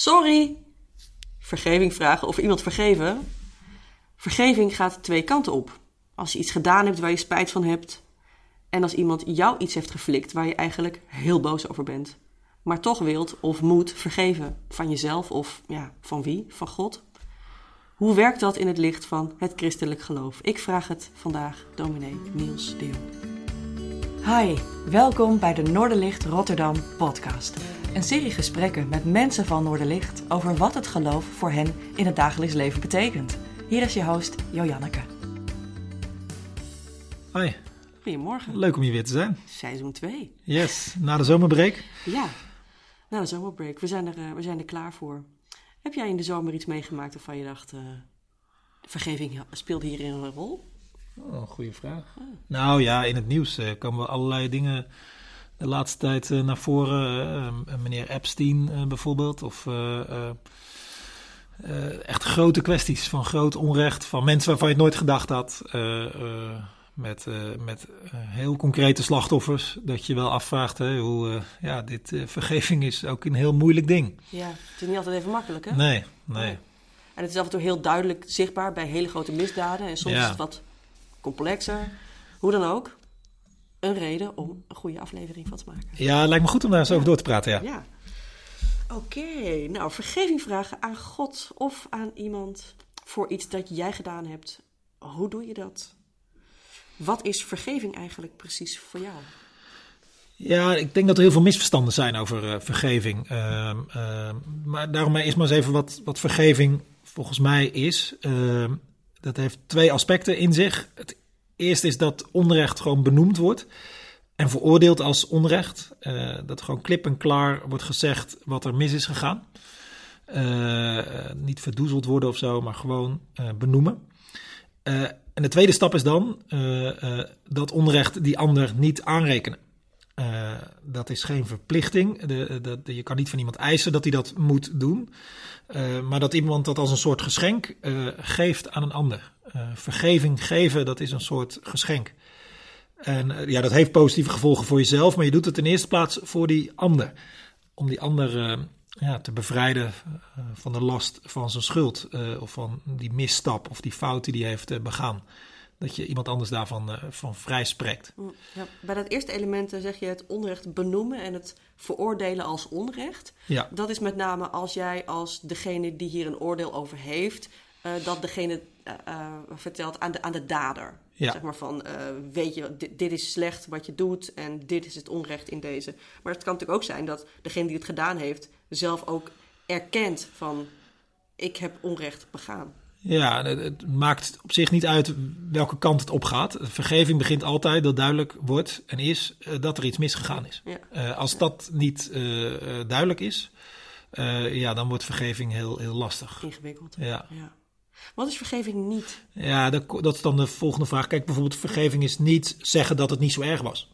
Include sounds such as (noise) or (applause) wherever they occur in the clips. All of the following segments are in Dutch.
Sorry. Vergeving vragen of iemand vergeven. Vergeving gaat twee kanten op. Als je iets gedaan hebt waar je spijt van hebt. En als iemand jou iets heeft geflikt waar je eigenlijk heel boos over bent. Maar toch wilt of moet vergeven. Van jezelf of ja, van wie? Van God. Hoe werkt dat in het licht van het christelijk geloof? Ik vraag het vandaag dominee Niels de Jong. Hi, welkom bij de Noorderlicht Rotterdam podcast. Een serie gesprekken met mensen van Noorderlicht over wat het geloof voor hen in het dagelijks leven betekent. Hier is je host Jojanneke. Hoi, Goedemorgen. leuk om hier weer te zijn. Seizoen 2. Yes, na de zomerbreak. Ja, na de zomerbreak. We zijn, er, eh, we zijn er klaar voor. Heb jij in de zomer iets meegemaakt waarvan je dacht... eh, vergeving speelde hierin een rol? Oh, goede vraag. Nou ja, in het nieuws eh, komen allerlei dingen de laatste tijd eh, naar voren. Eh, meneer Epstein eh, bijvoorbeeld. Of eh, eh, eh, echt grote kwesties van groot onrecht. Van mensen waarvan je het nooit gedacht had. eh, eh, met eh, met eh, heel concrete slachtoffers. Dat je wel afvraagt hè, hoe... eh, ja, dit eh, vergeving is ook een heel moeilijk ding. Ja, het is niet altijd even makkelijk, hè? Nee, nee. En het is af en toe heel duidelijk zichtbaar bij hele grote misdaden. En soms Ja. is het wat complexer. Hoe dan ook. Een reden om een goede aflevering van te maken. Ja, lijkt me goed om daar eens over door te praten, ja. Ja. Oké, nou, vergeving vragen aan God of aan iemand voor iets dat jij gedaan hebt. Hoe doe je dat? Wat is vergeving eigenlijk precies voor jou? Ja, ik denk dat er heel veel misverstanden zijn over eh, vergeving. Ehm, ehm, maar daarom eerst maar eens even wat, wat vergeving volgens mij is. Ehm, dat heeft twee aspecten in zich. Het eerste is dat onrecht gewoon benoemd wordt en veroordeeld als onrecht. Eh, dat gewoon klip en klaar wordt gezegd wat er mis is gegaan. Eh, niet verdoezeld worden of zo, maar gewoon eh, benoemen. En de tweede stap is dan dat onrecht die ander niet aanrekenen. Eh, dat is geen verplichting. De, je kan niet van iemand eisen dat hij dat moet doen. Eh, maar dat iemand dat als een soort geschenk eh, geeft aan een ander. Vergeving geven, dat is een soort geschenk. En ja, dat heeft positieve gevolgen voor jezelf, maar je doet het in eerste plaats voor die ander. Om die ander ja, te bevrijden van de last van zijn schuld. of van die misstap of die fout die hij heeft begaan. Dat je iemand anders daarvan eh, van vrij spreekt. Hm, Ja, bij dat eerste element eh, zeg je het onrecht benoemen en het veroordelen als onrecht. Ja. Dat is met name als jij als degene die hier een oordeel over heeft, eh, dat degene vertelt aan de, aan de dader. Ja. Zeg maar van, weet je, dit, dit is slecht wat je doet en dit is het onrecht in deze. Maar het kan natuurlijk ook zijn dat degene die het gedaan heeft zelf ook erkent van, ik heb onrecht begaan. Ja, het, maakt op zich niet uit welke kant het opgaat. Vergeving begint altijd dat duidelijk wordt en is eh, dat er iets misgegaan is. Ja. Eh, als dat niet eh, duidelijk is, ja, dan wordt vergeving heel, heel lastig. Ingewikkeld. Ja, Ja. Wat is vergeving niet? ja dat, dat is dan de volgende vraag. Kijk, bijvoorbeeld vergeving is niet zeggen dat het niet zo erg was.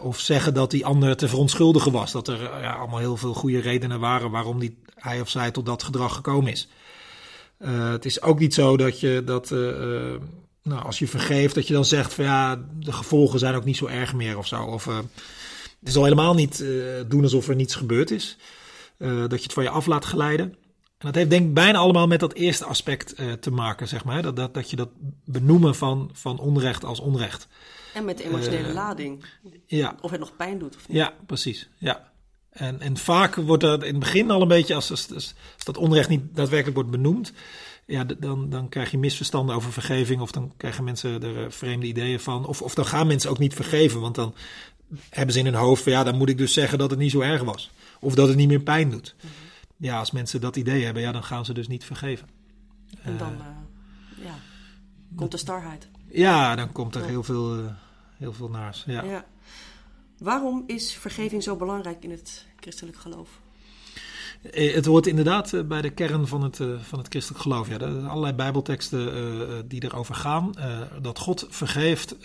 Of zeggen dat die ander te verontschuldigen was. Dat er ja, allemaal heel veel goede redenen waren waarom die, hij of zij tot dat gedrag gekomen is. Eh, het is ook niet zo dat je dat, eh, eh, nou, als je vergeeft, dat je dan zegt van ja, de gevolgen zijn ook niet zo erg meer of zo. Of het is al helemaal niet doen alsof er niets gebeurd is. Dat je het van je af laat glijden. En dat heeft denk ik bijna allemaal met dat eerste aspect te maken, zeg maar. Dat, dat, dat je dat benoemen van, van onrecht als onrecht. En met de emotionele lading. Ja, Of het nog pijn doet of niet. ja, precies. Ja. En, en vaak wordt dat in het begin al een beetje, als, als, als dat onrecht niet daadwerkelijk wordt benoemd, ja, dan, dan krijg je misverstanden over vergeving, of dan krijgen mensen er eh, vreemde ideeën van, of, of dan gaan mensen ook niet vergeven, want dan hebben ze in hun hoofd van ja, dan moet ik dus zeggen dat het niet zo erg was, of dat het niet meer pijn doet. Ja, als mensen dat idee hebben, ja, dan gaan ze dus niet vergeven. En dan eh, ja, komt de starheid. Ja, dan komt er heel veel, eh, heel veel naars. Ja. Ja. Waarom is vergeving zo belangrijk in het christelijk geloof? Eh, Het hoort inderdaad eh, bij de kern van het, eh, van het christelijk geloof. Ja, er zijn allerlei bijbelteksten die erover gaan. Dat God vergeeft,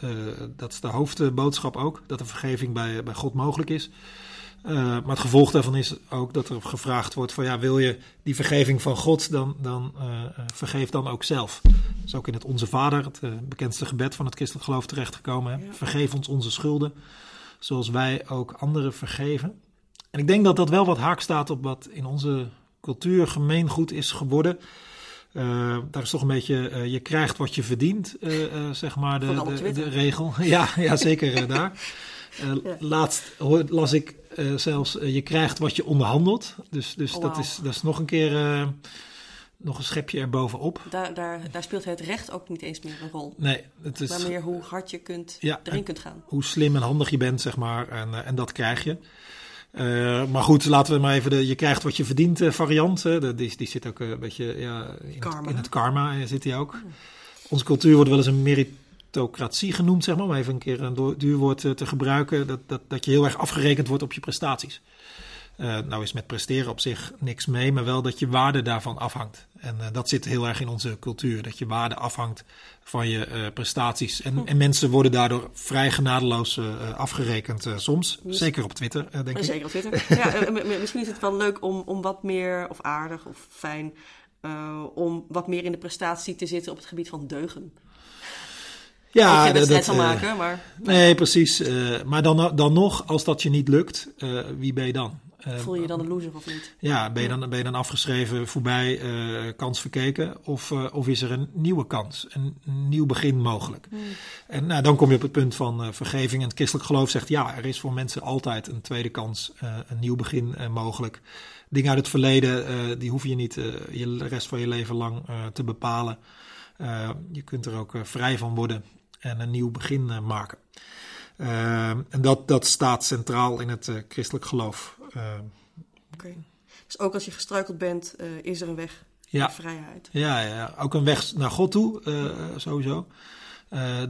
dat is de hoofdboodschap ook. Dat er vergeving bij, bij God mogelijk is. Maar het gevolg daarvan is ook dat er gevraagd wordt van ja, wil je die vergeving van God, dan, dan vergeef dan ook zelf. Dat is ook in het Onze Vader, het bekendste gebed van het christelijk geloof terechtgekomen. Hè? Vergeef ons onze schulden, zoals wij ook anderen vergeven. En ik denk dat dat wel wat haak staat op wat in onze cultuur gemeengoed is geworden. Uh, daar is toch een beetje, uh, je krijgt wat je verdient, uh, zeg maar, de, de, de, regel. (laughs) ja, ja, zeker daar. (laughs) Ja. Laatst las ik zelfs, je krijgt wat je onderhandelt. Dus, dus oh, wow. dat, is, dat is nog een keer nog een schepje erbovenop. Daar, daar, daar speelt het recht ook niet eens meer een rol. Nee, het is... Maar meer hoe hard je kunt, ja, erin kunt gaan. Hoe slim en handig je bent, zeg maar. En, en dat krijg je. Uh, maar goed, laten we maar even de je krijgt wat je verdient uh, variant. Die, die zit ook een beetje ja, in, karma. Het, in het karma. Zit die ook. Onze cultuur wordt wel eens een meritocratie genoemd, zeg maar. Om even een keer een duurwoord te gebruiken. Dat, dat, dat je heel erg afgerekend wordt op je prestaties. Uh, nou is met presteren op zich niks mee, maar wel dat je waarde daarvan afhangt. En uh, dat zit heel erg in onze cultuur, dat je waarde afhangt van je uh, prestaties. En, hm. en, mensen worden daardoor vrij genadeloos afgerekend soms. Dus, zeker op Twitter, denk ik. Zeker op Twitter. (laughs) ja, misschien is het wel leuk om, om wat meer, of aardig of fijn, om wat meer in de prestatie te zitten op het gebied van deugen. Ja, dat, dat zal maken, maar... Nee, precies. maar dan, dan nog, als dat je niet lukt, wie ben je dan? Ehm, Voel je je dan een loser of niet? Ja, ben je dan, ben je dan afgeschreven, voorbij, uh, kans verkeken? Of, uh, of is er een nieuwe kans, een, nieuw begin mogelijk? Hmm. En nou, dan kom je op het punt van vergeving. En het christelijk geloof zegt ja, er is voor mensen altijd een tweede kans, een nieuw begin mogelijk. Dingen uit het verleden, die hoef je niet je, de rest van je leven lang te bepalen. je kunt er ook vrij van worden en een nieuw begin maken. en dat, dat staat centraal in het christelijk geloof. Uh, Oké. Dus ook als je gestruikeld bent, uh, is er een weg ja. naar vrijheid. Ja, ja, ook een weg naar God toe, uh, sowieso.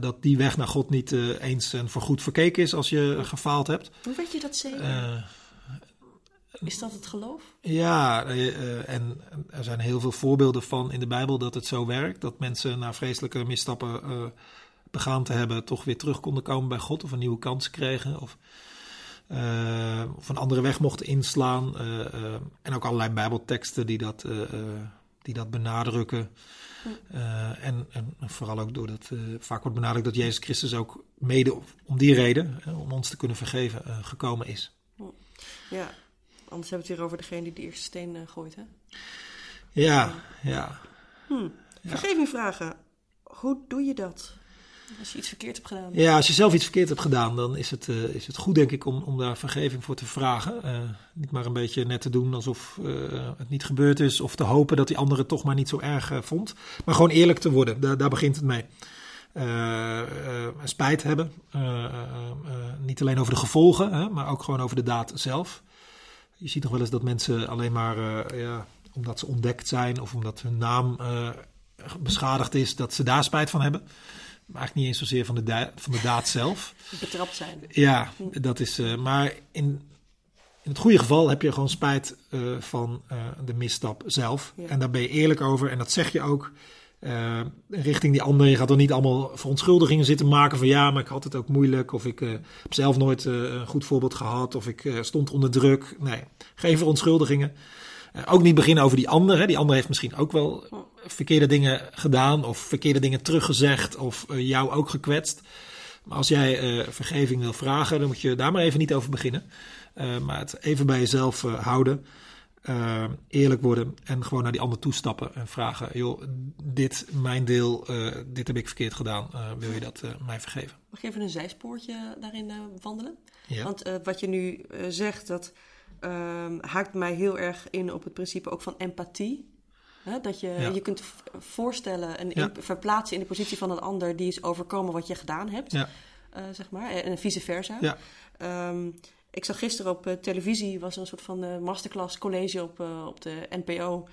dat die weg naar God niet eens en voorgoed verkeken is als je gefaald hebt. Hoe weet je dat zeker? is dat het geloof? Ja, en er zijn heel veel voorbeelden van in de Bijbel dat het zo werkt. Dat mensen na vreselijke misstappen begaan te hebben, toch weer terug konden komen bij God of een nieuwe kans kregen. Of of een andere weg mochten inslaan. Uh, uh, en ook allerlei Bijbelteksten die dat, die dat benadrukken. En, en, vooral ook doordat vaak wordt benadrukt dat Jezus Christus ook mede om die reden, om ons te kunnen vergeven, gekomen is. Ja, anders hebben we het weer over degene die de eerste steen gooit, hè? Ja, ja. Hm. Vergeving vragen. Hoe doe je dat? Als je iets verkeerd hebt gedaan. Ja, als je zelf iets verkeerd hebt gedaan, dan is het, uh, is het goed, denk ik, om, om daar vergeving voor te vragen. Uh, niet maar een beetje net te doen alsof uh, het niet gebeurd is, of te hopen dat die andere het toch maar niet zo erg vond. Maar gewoon eerlijk te worden, daar, daar begint het mee. spijt hebben, niet alleen over de gevolgen, hè, maar ook gewoon over de daad zelf. Je ziet nog wel eens dat mensen alleen maar, ja, omdat ze ontdekt zijn of omdat hun naam beschadigd is, dat ze daar spijt van hebben. Eigenlijk niet eens zozeer van de, van de daad zelf. (laughs) Betrapt zijn. Ja, dat is. Uh, maar in, in het goede geval heb je gewoon spijt uh, van uh, de misstap zelf. Ja. En daar ben je eerlijk over. En dat zeg je ook richting die ander. Je gaat er niet allemaal verontschuldigingen zitten maken van ja, maar ik had het ook moeilijk. Of ik heb zelf nooit een goed voorbeeld gehad. Of ik stond onder druk. Nee, geen verontschuldigingen. ook niet beginnen over die ander. Hè. Die ander heeft misschien ook wel verkeerde dingen gedaan of verkeerde dingen teruggezegd of uh, jou ook gekwetst. Maar als jij uh, vergeving wil vragen, dan moet je daar maar even niet over beginnen. Uh, maar het even bij jezelf houden, eerlijk worden en gewoon naar die ander toestappen en vragen: joh, dit, mijn deel, dit heb ik verkeerd gedaan, wil je dat mij vergeven? Mag je even een zijspoortje daarin wandelen? Ja. Want wat je nu zegt, dat ehm, haakt mij heel erg in op het principe ook van empathie. Dat je je kunt voorstellen en verplaatsen in de positie van een ander die is overkomen wat je gedaan hebt, ja. uh, zeg maar, en vice versa. Ja. Um, ik zag gisteren op uh, televisie was een soort van uh, masterclass college op, op de NPO.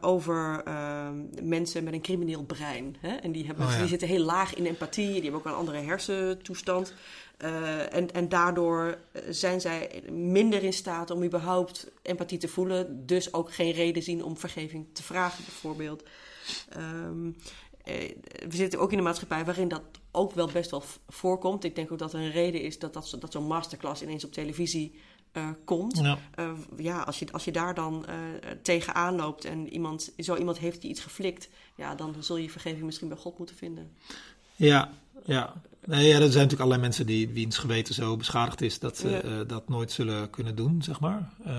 Over ehm, mensen met een crimineel brein. Hè? En die, hebben, oh, die zitten heel laag in empathie, die hebben ook een andere hersentoestand. Uh, en, en daardoor eh, zijn zij minder in staat om überhaupt empathie te voelen. Dus ook geen reden zien om vergeving te vragen, bijvoorbeeld. Um, we zitten ook in een maatschappij waarin dat ook wel best wel voorkomt. Ik denk ook dat er een reden is dat, dat, dat zo'n masterclass ineens op televisie uh, komt. Ja, uh, ja als, je, als je daar dan uh, tegenaan loopt en iemand, zo iemand heeft die iets geflikt, ja, dan zul je vergeving misschien bij God moeten vinden. Ja, ja. Nee, ja, er zijn natuurlijk allerlei mensen die wiens geweten zo beschadigd is dat ze Ja. eh, dat nooit zullen kunnen doen, zeg maar. Eh,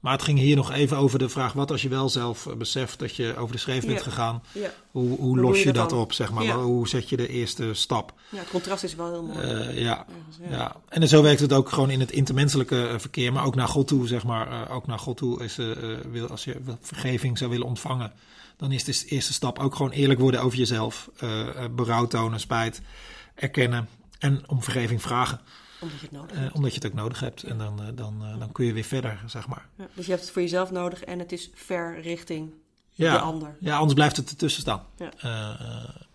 maar het ging hier nog even over de vraag: wat als je wel zelf eh, beseft dat je over de schreef bent Ja. gegaan? Ja. Hoe, hoe los je je dat op, zeg maar? Hoe zet je de eerste stap? ja, het contrast is wel heel mooi. Ja. Ja. en zo werkt het ook gewoon in het intermenselijke verkeer, maar ook naar God toe, zeg maar. Ook naar God toe is, wil, als je vergeving zou willen ontvangen, dan is de eerste stap ook gewoon eerlijk worden over jezelf. Berouw tonen, spijt, erkennen en om vergeving vragen, Omdat je het nodig eh, hebt. omdat je het ook nodig hebt. En dan, eh, dan, eh, dan kun je weer verder, zeg maar. Ja, dus je hebt het voor jezelf nodig en het is ver richting Ja, de ander. ja anders blijft het ertussen staan. Ja.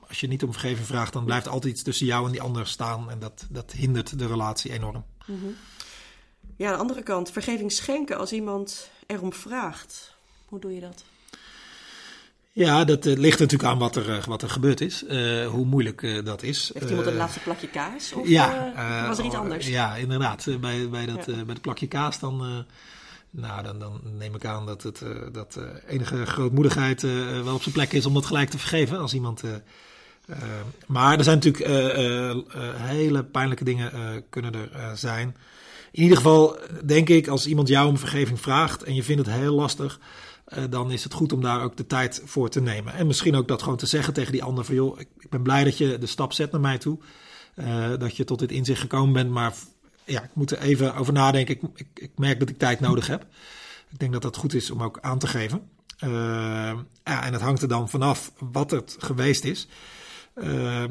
Als je niet om vergeving vraagt, dan blijft altijd iets tussen jou en die ander staan. En dat, dat hindert de relatie enorm. Ja, aan de andere kant, vergeving schenken als iemand erom vraagt. Hoe doe je dat? Ja, dat eh, ligt natuurlijk aan wat er, eh, wat er gebeurd is. eh, hoe moeilijk dat is. Heeft iemand een Eh, laatste plakje kaas? Of ja, was er iets oh, anders? Ja, inderdaad. Bij, bij, dat, Ja. bij het plakje kaas dan, nou, dan, dan neem ik aan dat, het, dat enige grootmoedigheid wel op zijn plek is om dat gelijk te vergeven als iemand... maar er zijn natuurlijk hele pijnlijke dingen kunnen er zijn. In ieder geval denk ik, als iemand jou om vergeving vraagt en je vindt het heel lastig, dan is het goed om daar ook de tijd voor te nemen. En misschien ook dat gewoon te zeggen tegen die ander van joh, ik, ben blij dat je de stap zet naar mij toe. Eh, dat je tot dit inzicht gekomen bent, maar ja, ik moet er even over nadenken. Ik, ik, merk dat ik tijd nodig heb. Ik denk dat dat goed is om ook aan te geven. Eh, ja, en het hangt er dan vanaf wat het geweest is. Eh,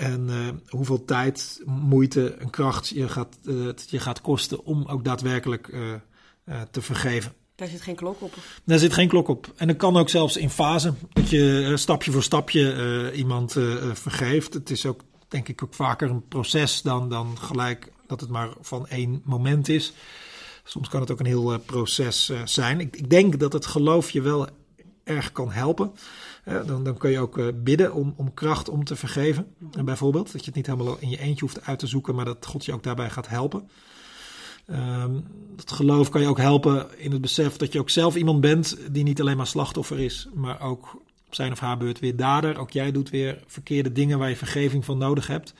en eh, hoeveel tijd, moeite en kracht je gaat, eh, je gaat kosten om ook daadwerkelijk eh, eh, te vergeven. Daar zit geen klok op. Daar zit geen klok op. En dat kan ook zelfs in fase. Dat je eh, stapje voor stapje eh, iemand eh, vergeeft. Het is ook, denk ik, ook vaker een proces dan, dan gelijk dat het maar van één moment is. Soms kan het ook een heel proces zijn. Ik, ik denk dat het geloof je wel erg kan helpen. Dan, dan kun je ook bidden om, om kracht om te vergeven. En bijvoorbeeld dat je het niet helemaal in je eentje hoeft uit te zoeken, maar dat God je ook daarbij gaat helpen. Ehm, dat geloof kan je ook helpen in het besef dat je ook zelf iemand bent die niet alleen maar slachtoffer is, maar ook op zijn of haar beurt weer dader. Ook jij doet weer verkeerde dingen waar je vergeving van nodig hebt.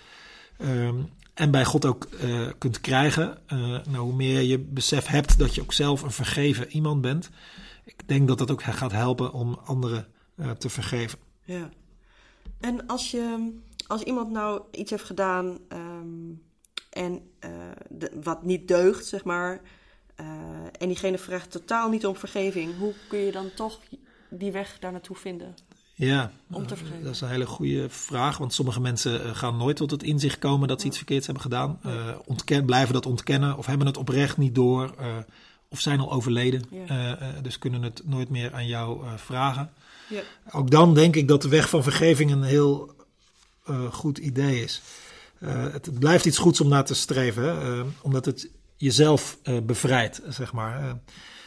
Ehm, en bij God ook eh, kunt krijgen. Eh, nou, hoe meer je besef hebt dat je ook zelf een vergeven iemand bent. Ik denk dat dat ook gaat helpen om anderen eh, te vergeven. Ja. En als, je, als iemand nou iets heeft gedaan ehm, en eh, de- wat niet deugt, zeg maar, eh, en diegene vraagt totaal niet om vergeving, hoe kun je dan toch die weg daar naartoe vinden? Ja, Om te vergeven. dat is een hele goede vraag. Want sommige mensen eh, gaan nooit tot het inzicht komen dat ze iets verkeerds hebben gedaan. Ontken, blijven dat ontkennen of hebben het oprecht niet door. of zijn al overleden. Ja. Dus kunnen het nooit meer aan jou vragen. Ja. Ook dan denk ik dat de weg van vergeving een heel goed idee is. Eh, het, blijft iets goeds om naar te streven, eh, omdat het jezelf eh, bevrijdt, zeg maar.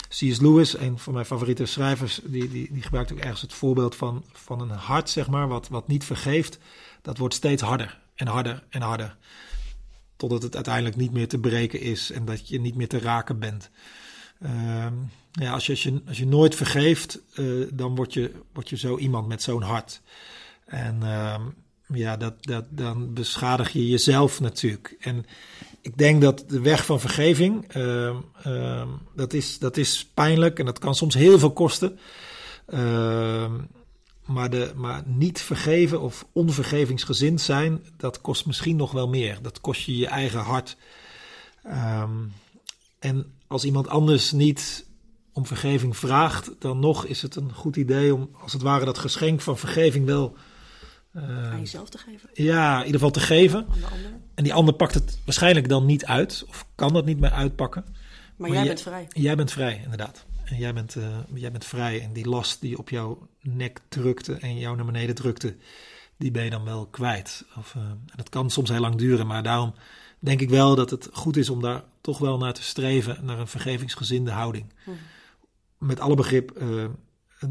C.S. Lewis, een van mijn favoriete schrijvers, die, die, die gebruikt ook ergens het voorbeeld van, van een hart, zeg maar, wat, wat niet vergeeft. Dat wordt steeds harder en harder en harder. Totdat het uiteindelijk niet meer te breken is en dat je niet meer te raken bent. Ehm, ja, als, je, als, je, als je nooit vergeeft, dan word je, word je zo iemand met zo'n hart. En ehm, ja, dat, dat, dan beschadig je jezelf natuurlijk. En ik denk dat de weg van vergeving, ehm, ehm, dat, is, dat is pijnlijk en dat kan soms heel veel kosten. Ehm, maar, de, maar niet vergeven of onvergevingsgezind zijn, dat kost misschien nog wel meer. Dat kost je je eigen hart. En als iemand anders niet om vergeving vraagt, dan nog is het een goed idee om als het ware dat geschenk van vergeving wel Aan jezelf te geven, ja, in ieder geval te geven. aan de ander. En die ander pakt het waarschijnlijk dan niet uit, of kan dat niet meer uitpakken. Maar, Maar jij bent vrij. Jij bent vrij, inderdaad. En jij bent, eh, jij bent vrij. En die last die op jouw nek drukte en jou naar beneden drukte, die ben je dan wel kwijt. Of, eh, en dat kan soms heel lang duren, maar daarom denk ik wel dat het goed is om daar toch wel naar te streven, naar een vergevingsgezinde houding. Mhm. Met alle begrip eh,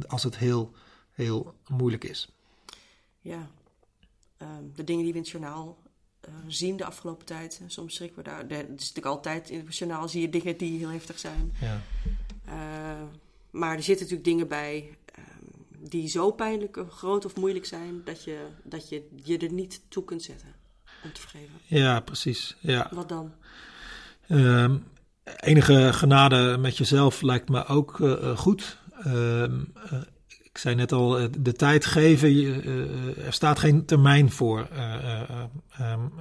als het heel, heel moeilijk is. Ja. Ehm, de dingen die we in het journaal eh, zien de afgelopen tijd. Soms schrikken we daar. Het is natuurlijk altijd in het journaal zie je dingen die heel heftig zijn. Ja. Eh, maar er zitten natuurlijk dingen bij ehm, die zo pijnlijk, of groot of moeilijk zijn dat je, dat je je er niet toe kunt zetten. om te vergeven. Ja, precies. Ja. Wat dan? Ehm, enige genade met jezelf lijkt me ook uh, uh, goed. Ehm, ik zei net al, de tijd geven, er staat geen termijn voor. Um,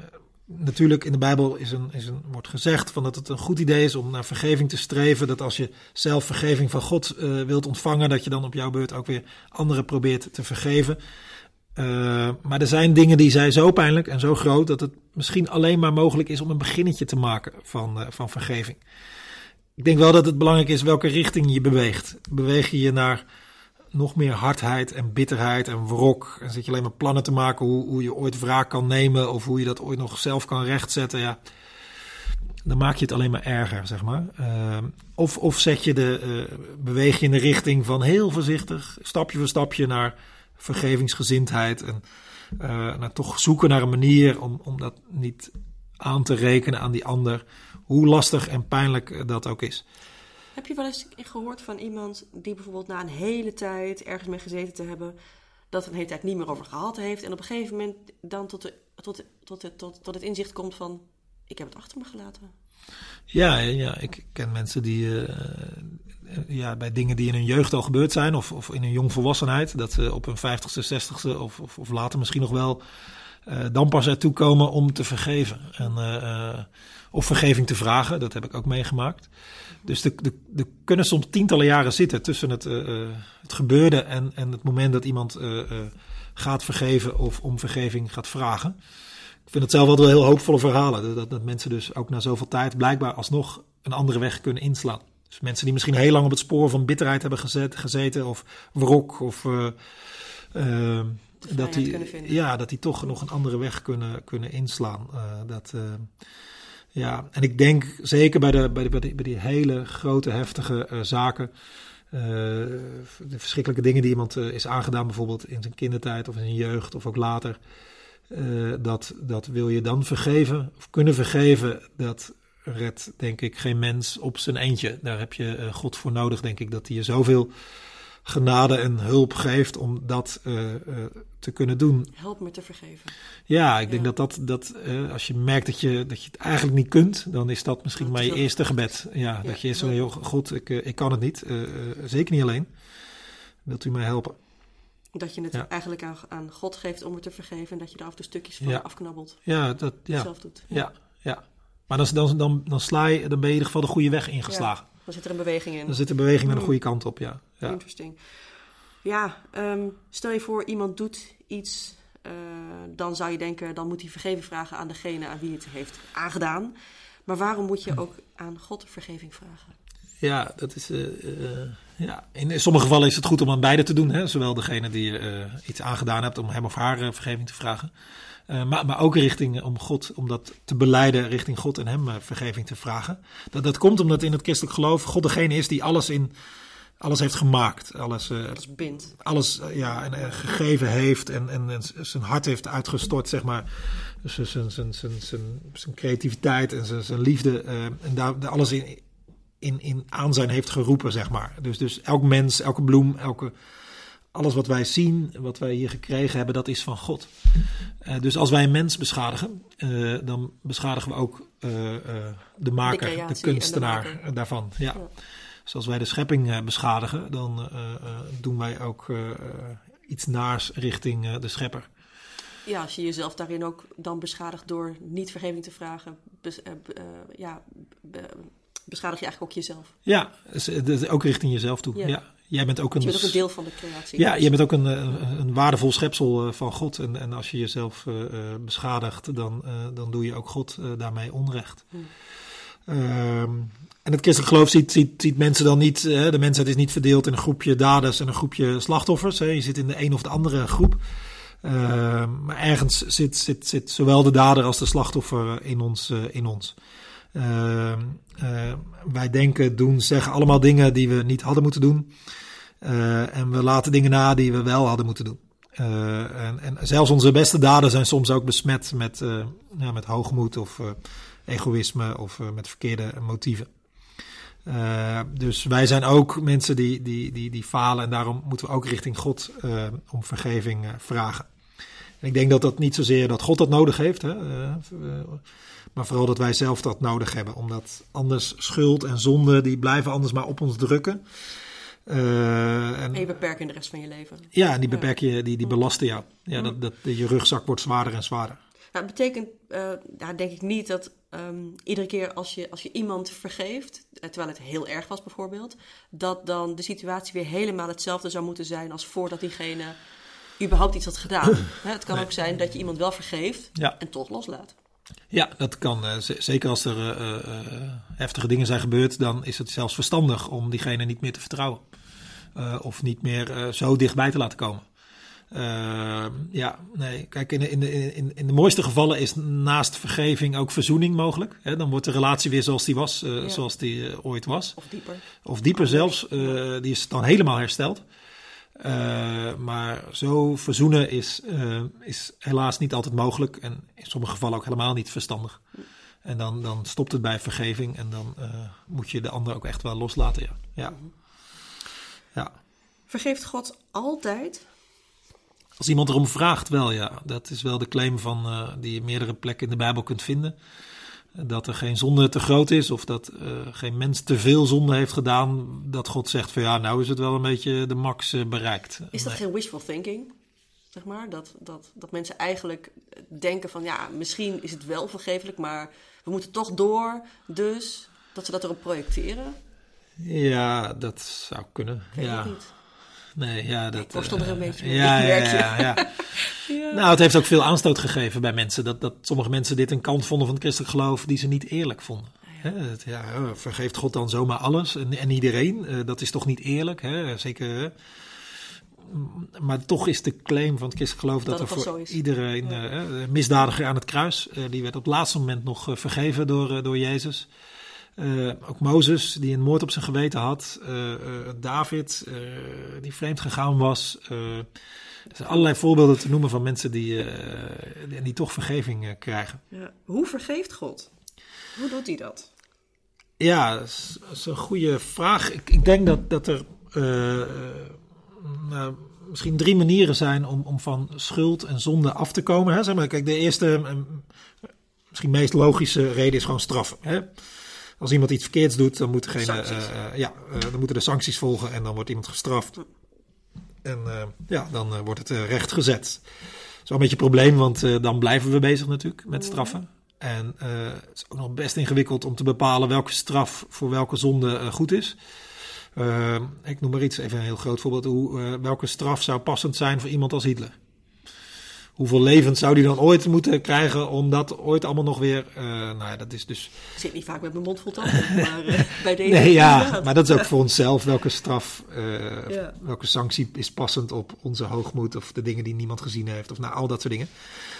natuurlijk, in de Bijbel is een, is een, wordt gezegd van dat het een goed idee is om naar vergeving te streven. Dat als je zelf vergeving van God wilt ontvangen, dat je dan op jouw beurt ook weer anderen probeert te vergeven. Maar er zijn dingen die zijn zo pijnlijk en zo groot dat het misschien alleen maar mogelijk is om een beginnetje te maken van, van vergeving. Ik denk wel dat het belangrijk is welke richting je beweegt. Beweeg je je naar nog meer hardheid en bitterheid en wrok? En zit je alleen maar plannen te maken hoe, hoe je ooit wraak kan nemen of hoe je dat ooit nog zelf kan rechtzetten? Ja, dan maak je het alleen maar erger, zeg maar. Uh, of, of zet je de, beweeg je in de richting van heel voorzichtig, stapje voor stapje naar vergevingsgezindheid en uh, nou, toch zoeken naar een manier om, om dat niet aan te rekenen aan die ander, hoe lastig en pijnlijk dat ook is. Heb je wel eens gehoord van iemand die bijvoorbeeld na een hele tijd ergens mee gezeten te hebben, dat een hele tijd niet meer over gehad heeft en op een gegeven moment dan tot, de, tot, tot, tot, tot het inzicht komt van, ik heb het achter me gelaten? Ja, ja ik ken mensen die, uh, ja, bij dingen die in hun jeugd al gebeurd zijn, of, of in hun jongvolwassenheid, dat ze op hun vijftigste, zestigste of, of, of later misschien nog wel uh, dan pas ertoe komen om te vergeven. En, uh, of vergeving te vragen, dat heb ik ook meegemaakt. Dus er kunnen soms tientallen jaren zitten tussen het, uh, het gebeurde en, en het moment dat iemand gaat vergeven of om vergeving gaat vragen. Ik vind het zelf wel heel hoopvolle verhalen. Dat, dat mensen dus ook na zoveel tijd blijkbaar alsnog een andere weg kunnen inslaan. Dus mensen die misschien heel lang op het spoor van bitterheid hebben gezet, gezeten, of wrok, of uh, dat die, ja, dat die toch nog een andere weg kunnen, kunnen inslaan. Uh, dat, ja, en ik denk zeker bij, de, bij, de, bij, die, hele grote, heftige zaken. de verschrikkelijke dingen die iemand is aangedaan, bijvoorbeeld in zijn kindertijd of in zijn jeugd of ook later. dat, dat wil je dan vergeven of kunnen vergeven. Dat redt, denk ik, geen mens op zijn eentje. Daar heb je God voor nodig, denk ik, dat hij je zoveel genade en hulp geeft om dat uh, uh, te kunnen doen. Help me te vergeven. Ja, ik denk dat dat, dat als je merkt dat je, dat je het eigenlijk niet kunt, dan is dat misschien dat maar je eerste gebed. Ja, ja dat je eerst zo, joh, God, ik, ik kan het niet, zeker niet alleen. Wilt u mij helpen? Dat je het ja. eigenlijk aan, aan God geeft om het te vergeven en dat je er af en toe stukjes van afknabbelt. Ja, dat ja. zelf doet. Ja, ja. Maar dan, dan, dan, dan sla je, dan ben je in ieder geval de goede weg ingeslagen. Dan zit er een beweging in. Dan zit een beweging naar de goede kant op, ja. ja. Interesting. Ja, um, stel je voor iemand doet iets, uh, dan zou je denken, dan moet hij vergeving vragen aan degene aan wie het heeft aangedaan. Maar waarom moet je ook aan God vergeving vragen? Ja, dat is. Uh, uh, ja. In sommige gevallen is het goed om aan beide te doen. Hè? Zowel degene die je iets aangedaan hebt om hem of haar vergeving te vragen. Uh, maar, maar ook richting om God, om dat te beleiden richting God en hem uh, vergeving te vragen. Dat, dat komt omdat in het christelijk geloof God degene is die alles in alles heeft gemaakt. Alles, uh, alles bindt. Alles ja, en, gegeven heeft en, en, en, zijn hart heeft uitgestort, zeg maar. Dus zijn, zijn, zijn, zijn, zijn creativiteit en zijn, zijn liefde. en daar, daar alles in, in, in aan zijn heeft geroepen, zeg maar. Dus, dus elk mens, elke bloem, elke alles wat wij zien, wat wij hier gekregen hebben, dat is van God. Uh, dus als wij een mens beschadigen, uh, dan beschadigen we ook uh, de maker, de, de kunstenaar de maker. daarvan. Ja. ja. Dus als wij de schepping beschadigen, dan doen wij ook iets naars richting de schepper. Ja, als je jezelf daarin ook dan beschadigt door niet vergeving te vragen, bes, ja, beschadig je eigenlijk ook jezelf. Ja, dus, ook richting jezelf toe. Ja. ja. Jij bent ook een, je bent ook een deel van de creatie. Ja, je bent ook een, een, een waardevol schepsel van God. En, en als je jezelf uh, beschadigt, dan, uh, dan doe je ook God uh, daarmee onrecht. Hmm. Um, en het christelijk geloof ziet, ziet, ziet mensen dan niet, de mensheid is niet verdeeld in een groepje daders en een groepje slachtoffers. Hè. Je zit in de een of de andere groep. Uh, maar ergens zit, zit, zit zowel de dader als de slachtoffer in ons. in ons. Uh, uh, wij denken, doen, zeggen allemaal dingen die we niet hadden moeten doen. Uh, en we laten dingen na die we wel hadden moeten doen. En, en, zelfs onze beste daden zijn soms ook besmet met, met hoogmoed of egoïsme of met verkeerde motieven. dus wij zijn ook mensen die, die, die, die falen en daarom moeten we ook richting God om vergeving vragen. En ik denk dat dat niet zozeer dat God dat nodig heeft, hè, eh, eh, maar vooral dat wij zelf dat nodig hebben. Omdat anders schuld en zonde, die blijven anders maar op ons drukken. Uh, en, je beperken de rest van je leven. Ja, en die beperk je, die, die belasten jou. Ja, dat, dat, je rugzak wordt zwaarder en zwaarder. Nou, dat betekent, uh, denk ik niet dat um, iedere keer als je, als je iemand vergeeft, terwijl het heel erg was bijvoorbeeld, dat dan de situatie weer helemaal hetzelfde zou moeten zijn als voordat diegene überhaupt iets had gedaan. (clears throat) het kan ook zijn dat je iemand wel vergeeft en toch loslaat. Ja, dat kan. Uh, zeker als er uh, heftige dingen zijn gebeurd, dan is het zelfs verstandig om diegene niet meer te vertrouwen. of niet meer zo dichtbij te laten komen. ja, nee. Kijk, in de, in, de, in, in de mooiste gevallen is naast vergeving ook verzoening mogelijk. Hè? Dan wordt de relatie weer zoals die was, zoals die ooit was. Of dieper. Of dieper zelfs. die is dan helemaal hersteld. Uh, maar zo verzoenen is, uh, is helaas niet altijd mogelijk en in sommige gevallen ook helemaal niet verstandig. En dan, dan stopt het bij vergeving en dan uh, moet je de ander ook echt wel loslaten. Ja. Ja. ja. Vergeeft God altijd? Als iemand erom vraagt, wel ja. Dat is wel de claim van, die je meerdere plekken in de Bijbel kunt vinden dat er geen zonde te groot is of dat uh, geen mens te veel zonde heeft gedaan, dat God zegt van ja, nou is het wel een beetje de max uh, bereikt. Is dat geen wishful thinking? Zeg maar, dat, dat, dat mensen eigenlijk denken van ja, misschien is het wel vergeeflijk, maar we moeten toch door, dus dat ze dat erop projecteren? Ja, dat zou kunnen. Weet ja. niet. Nee, ja, dat... Ik worstel er een beetje mee. Ja, (laughs) ja, ja, (laughs) ja, ja. Nou, het heeft ook veel aanstoot gegeven bij mensen. Dat, dat sommige mensen dit een kant vonden van het christelijk geloof die ze niet eerlijk vonden. Ja, het, ja vergeeft God dan zomaar alles en, en iedereen? Uh, dat is toch niet eerlijk? Hè? Zeker... Maar toch is de claim van het christelijk geloof dat, dat er voor iedereen uh, misdadiger aan het kruis, uh, die werd op het laatste moment nog vergeven door, door Jezus. Uh, ook Mozes, die een moord op zijn geweten had. Uh, uh, David, die vreemd gegaan was. er zijn allerlei voorbeelden te noemen van mensen die, die, die, toch vergeving krijgen. Ja. Hoe vergeeft God? Hoe doet hij dat? Ja, dat is, dat is een goede vraag. Ik, ik, denk dat, dat er nou, misschien drie manieren zijn om, om van schuld en zonde af te komen. Hè? Zeg maar, kijk, de eerste, misschien meest logische reden is gewoon straffen. Hè? Als iemand iets verkeerds doet, dan, moet degene, uh, ja, dan moeten er sancties volgen en dan wordt iemand gestraft. En ja, dan wordt het recht gezet. Dat is wel een beetje een probleem, want dan blijven we bezig natuurlijk met straffen. En het is ook nog best ingewikkeld om te bepalen welke straf voor welke zonde goed is. ik noem maar iets, even een heel groot voorbeeld. Hoe, welke straf zou passend zijn voor iemand als Hitler? Hoeveel levens zou die dan ooit moeten krijgen om dat ooit allemaal nog weer... Uh, nou ja, dat is dus... Ik zit niet vaak met mijn mond vol tanden, maar uh, (laughs) bij deze... Nee, ja, maar dat is ook voor onszelf. Welke straf, uh, ja. welke sanctie is passend op onze hoogmoed of de dingen die niemand gezien heeft of nou, al dat soort dingen.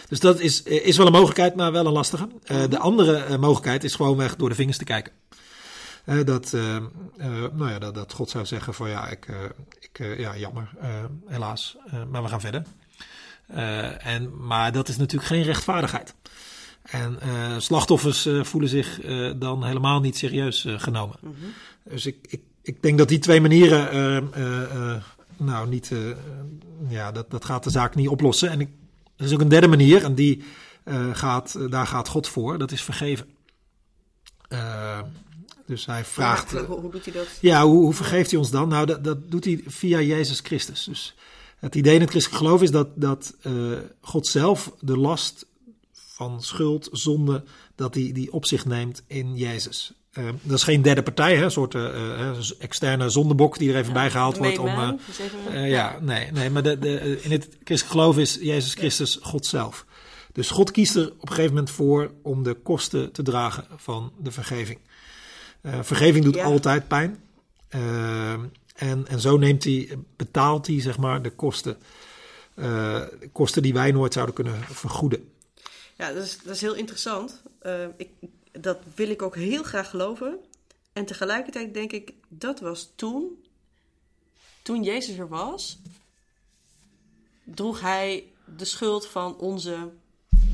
Dus dat is, is wel een mogelijkheid, maar wel een lastige. de andere mogelijkheid is gewoonweg door de vingers te kijken. dat, nou ja, dat, dat God zou zeggen van ja, ik, ik ja jammer, helaas, maar we gaan verder. Uh, en, maar dat is natuurlijk geen rechtvaardigheid. En uh, slachtoffers uh, voelen zich dan helemaal niet serieus genomen. Mm -hmm. Dus ik, ik, ik denk dat die twee manieren, nou niet, ja, dat, dat gaat de zaak niet oplossen. En ik, er is ook een derde manier, en die gaat, daar gaat God voor, dat is vergeven. dus hij vraagt. hoe, hoe, doet hij dat? Ja, hoe, hoe vergeeft hij ons dan? Nou, dat, dat doet hij via Jezus Christus. Dus het idee in het christelijk geloof is dat, dat uh, God zelf de last van schuld, zonde, dat hij die, op zich neemt in Jezus. Uh, dat is geen derde partij, hè, een soort uh, externe zondebok die er even ja, bij gehaald wordt. Om, ja, nee, nee maar de, de, in het christelijk geloof is Jezus Christus God zelf. Dus God kiest er op een gegeven moment voor om de kosten te dragen van de vergeving. vergeving doet altijd pijn. En, en zo neemt hij, betaalt hij zeg maar, de kosten. Uh, kosten die wij nooit zouden kunnen vergoeden. Ja, dat is, dat is heel interessant. Uh, ik, dat wil ik ook heel graag geloven. En tegelijkertijd denk ik, dat was toen, toen Jezus er was, droeg hij de schuld van onze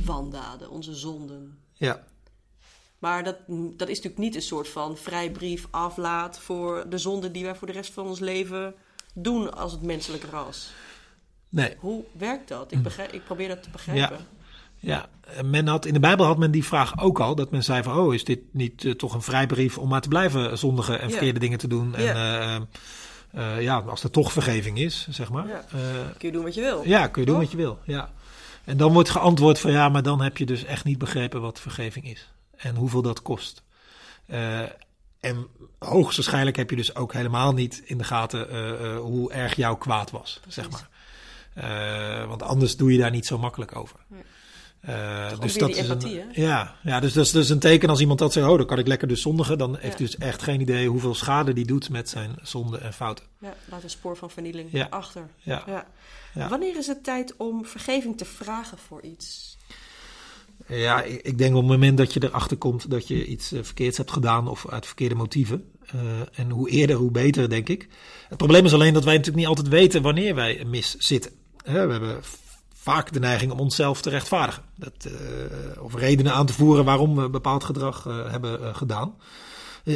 wandaden, onze zonden. Ja. Maar dat, dat is natuurlijk niet een soort van vrijbrief aflaat voor de zonde die wij voor de rest van ons leven doen als het menselijke ras. Nee. Hoe werkt dat? Ik, begrijp, ik probeer dat te begrijpen. Ja, men had, in de Bijbel had men die vraag ook al. Dat men zei van, oh, is dit niet uh, toch een vrijbrief om maar te blijven zondigen en Ja. verkeerde dingen te doen? En Ja. eh, eh, ja, als er toch vergeving is, zeg maar. Ja. Eh, Kun je doen wat je wil. ja, kun je doen wat je wil. Ja. En dan wordt geantwoord van, ja, maar dan heb je dus echt niet begrepen wat vergeving is. En hoeveel dat kost. Eh, en hoogstwaarschijnlijk heb je dus ook helemaal niet in de gaten eh, eh, hoe erg jouw kwaad was, zeg maar. Want anders doe je daar niet zo makkelijk over. Nee. Dus dat is empathie, een, hè? ja, ja, dus dat is dus een teken als iemand dat zegt, oh, dan kan ik lekker dus zondigen. Dan heeft Ja. dus echt geen idee hoeveel schade die doet met zijn zonden en fouten. Ja, laat een spoor van vernieling Ja. achter. Ja. Ja. Wanneer is het tijd om vergeving te vragen voor iets? Ja, ik, ik denk op het moment dat je erachter komt dat je iets eh, verkeerds hebt gedaan of uit verkeerde motieven. eh, en hoe eerder, hoe beter, denk ik. Het probleem is alleen dat wij natuurlijk niet altijd weten wanneer wij mis zitten. We hebben vaak de neiging om onszelf te rechtvaardigen. Dat, eh, of redenen aan te voeren waarom we bepaald gedrag hebben gedaan.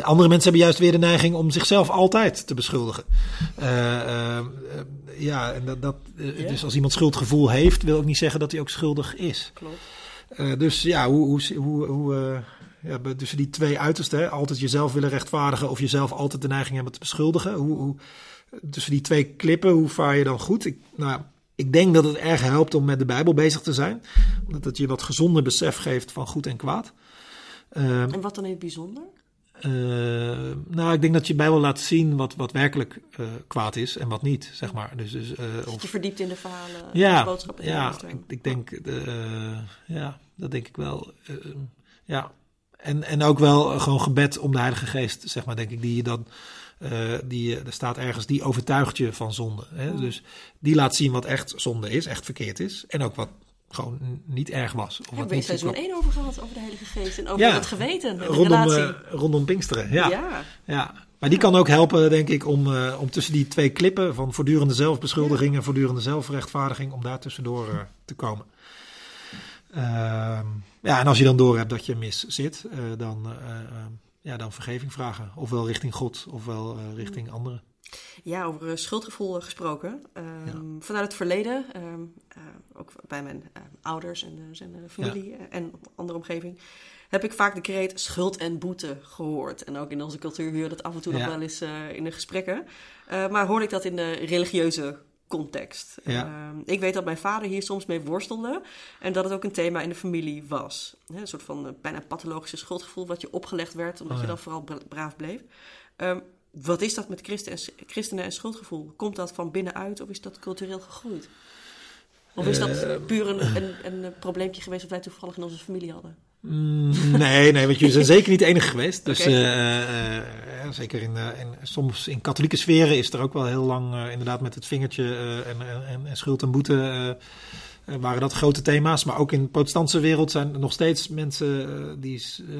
Andere mensen hebben juist weer de neiging om zichzelf altijd te beschuldigen. Ja, en dat, dat, Ja. dus als iemand schuldgevoel heeft, wil ook niet zeggen dat hij ook schuldig is. Klopt. Eh, dus ja, hoe, hoe, hoe, eh, ja, tussen die twee uitersten, hè, altijd jezelf willen rechtvaardigen of jezelf altijd de neiging hebben te beschuldigen. Hoe, hoe, tussen die twee klippen, hoe vaar je dan goed? Ik, nou, ik denk dat het erg helpt om met de Bijbel bezig te zijn, omdat het je wat gezonder besef geeft van goed en kwaad. Eh, En wat dan in het bijzonder? Eh, nou, ik denk dat je Bijbel laat zien wat, wat werkelijk eh, kwaad is en wat niet, zeg maar. Dus, dus, eh, of, je verdiept in de verhalen, de ja, boodschappen. ja, ik, denk, ja, dat denk ik wel. ja, en, en ook wel gewoon gebed om de Heilige Geest, zeg maar, denk ik, die je dan, eh, die, er staat ergens, die overtuigt je van zonde. Hè? Dus die laat zien wat echt zonde is, echt verkeerd is, en ook wat gewoon niet erg was. Of Hebben we in niet seizoen zo 1 over gehad, over de Heilige Geest en over Ja. het geweten, de rondom, eh, rondom Pinksteren, ja. ja. Ja, maar die kan ook helpen, denk ik, om, eh, om tussen die twee klippen van voortdurende zelfbeschuldiging en voortdurende zelfrechtvaardiging, om daar tussendoor eh, te komen. Ehm, ja, en als je dan door hebt dat je mis zit, dan, ja, dan vergeving vragen. Ofwel richting God, ofwel richting anderen. Ja, over eh, schuldgevoel eh, gesproken. Ehm, Vanuit het verleden, ehm, eh, ook bij mijn ouders en, de familie en andere omgeving, heb ik vaak de kreet schuld en boete gehoord. En ook in onze cultuur huur dat af en toe nog wel eens in de gesprekken. Maar hoorde ik dat in de religieuze context. Ja. Ehm, ik weet dat mijn vader hier soms mee worstelde en dat het ook een thema in de familie was. Een soort van eh, bijna pathologische schuldgevoel wat je opgelegd werd, omdat Oh, je dan vooral bra- braaf bleef. Wat is dat met christen en, christenen en schuldgevoel? Komt dat van binnenuit of is dat cultureel gegroeid? Of is dat Eh, puur een, een, een, probleempje geweest dat wij toevallig in onze familie hadden? Mm, nee, nee, want jullie zijn zeker niet de enige geweest. Dus (laughs) eh, eh, zeker in, in, soms in katholieke sferen is er ook wel heel lang inderdaad met het vingertje en, en, en, schuld en boete waren dat grote thema's. Maar ook in de protestantse wereld zijn er nog steeds mensen eh, die eh,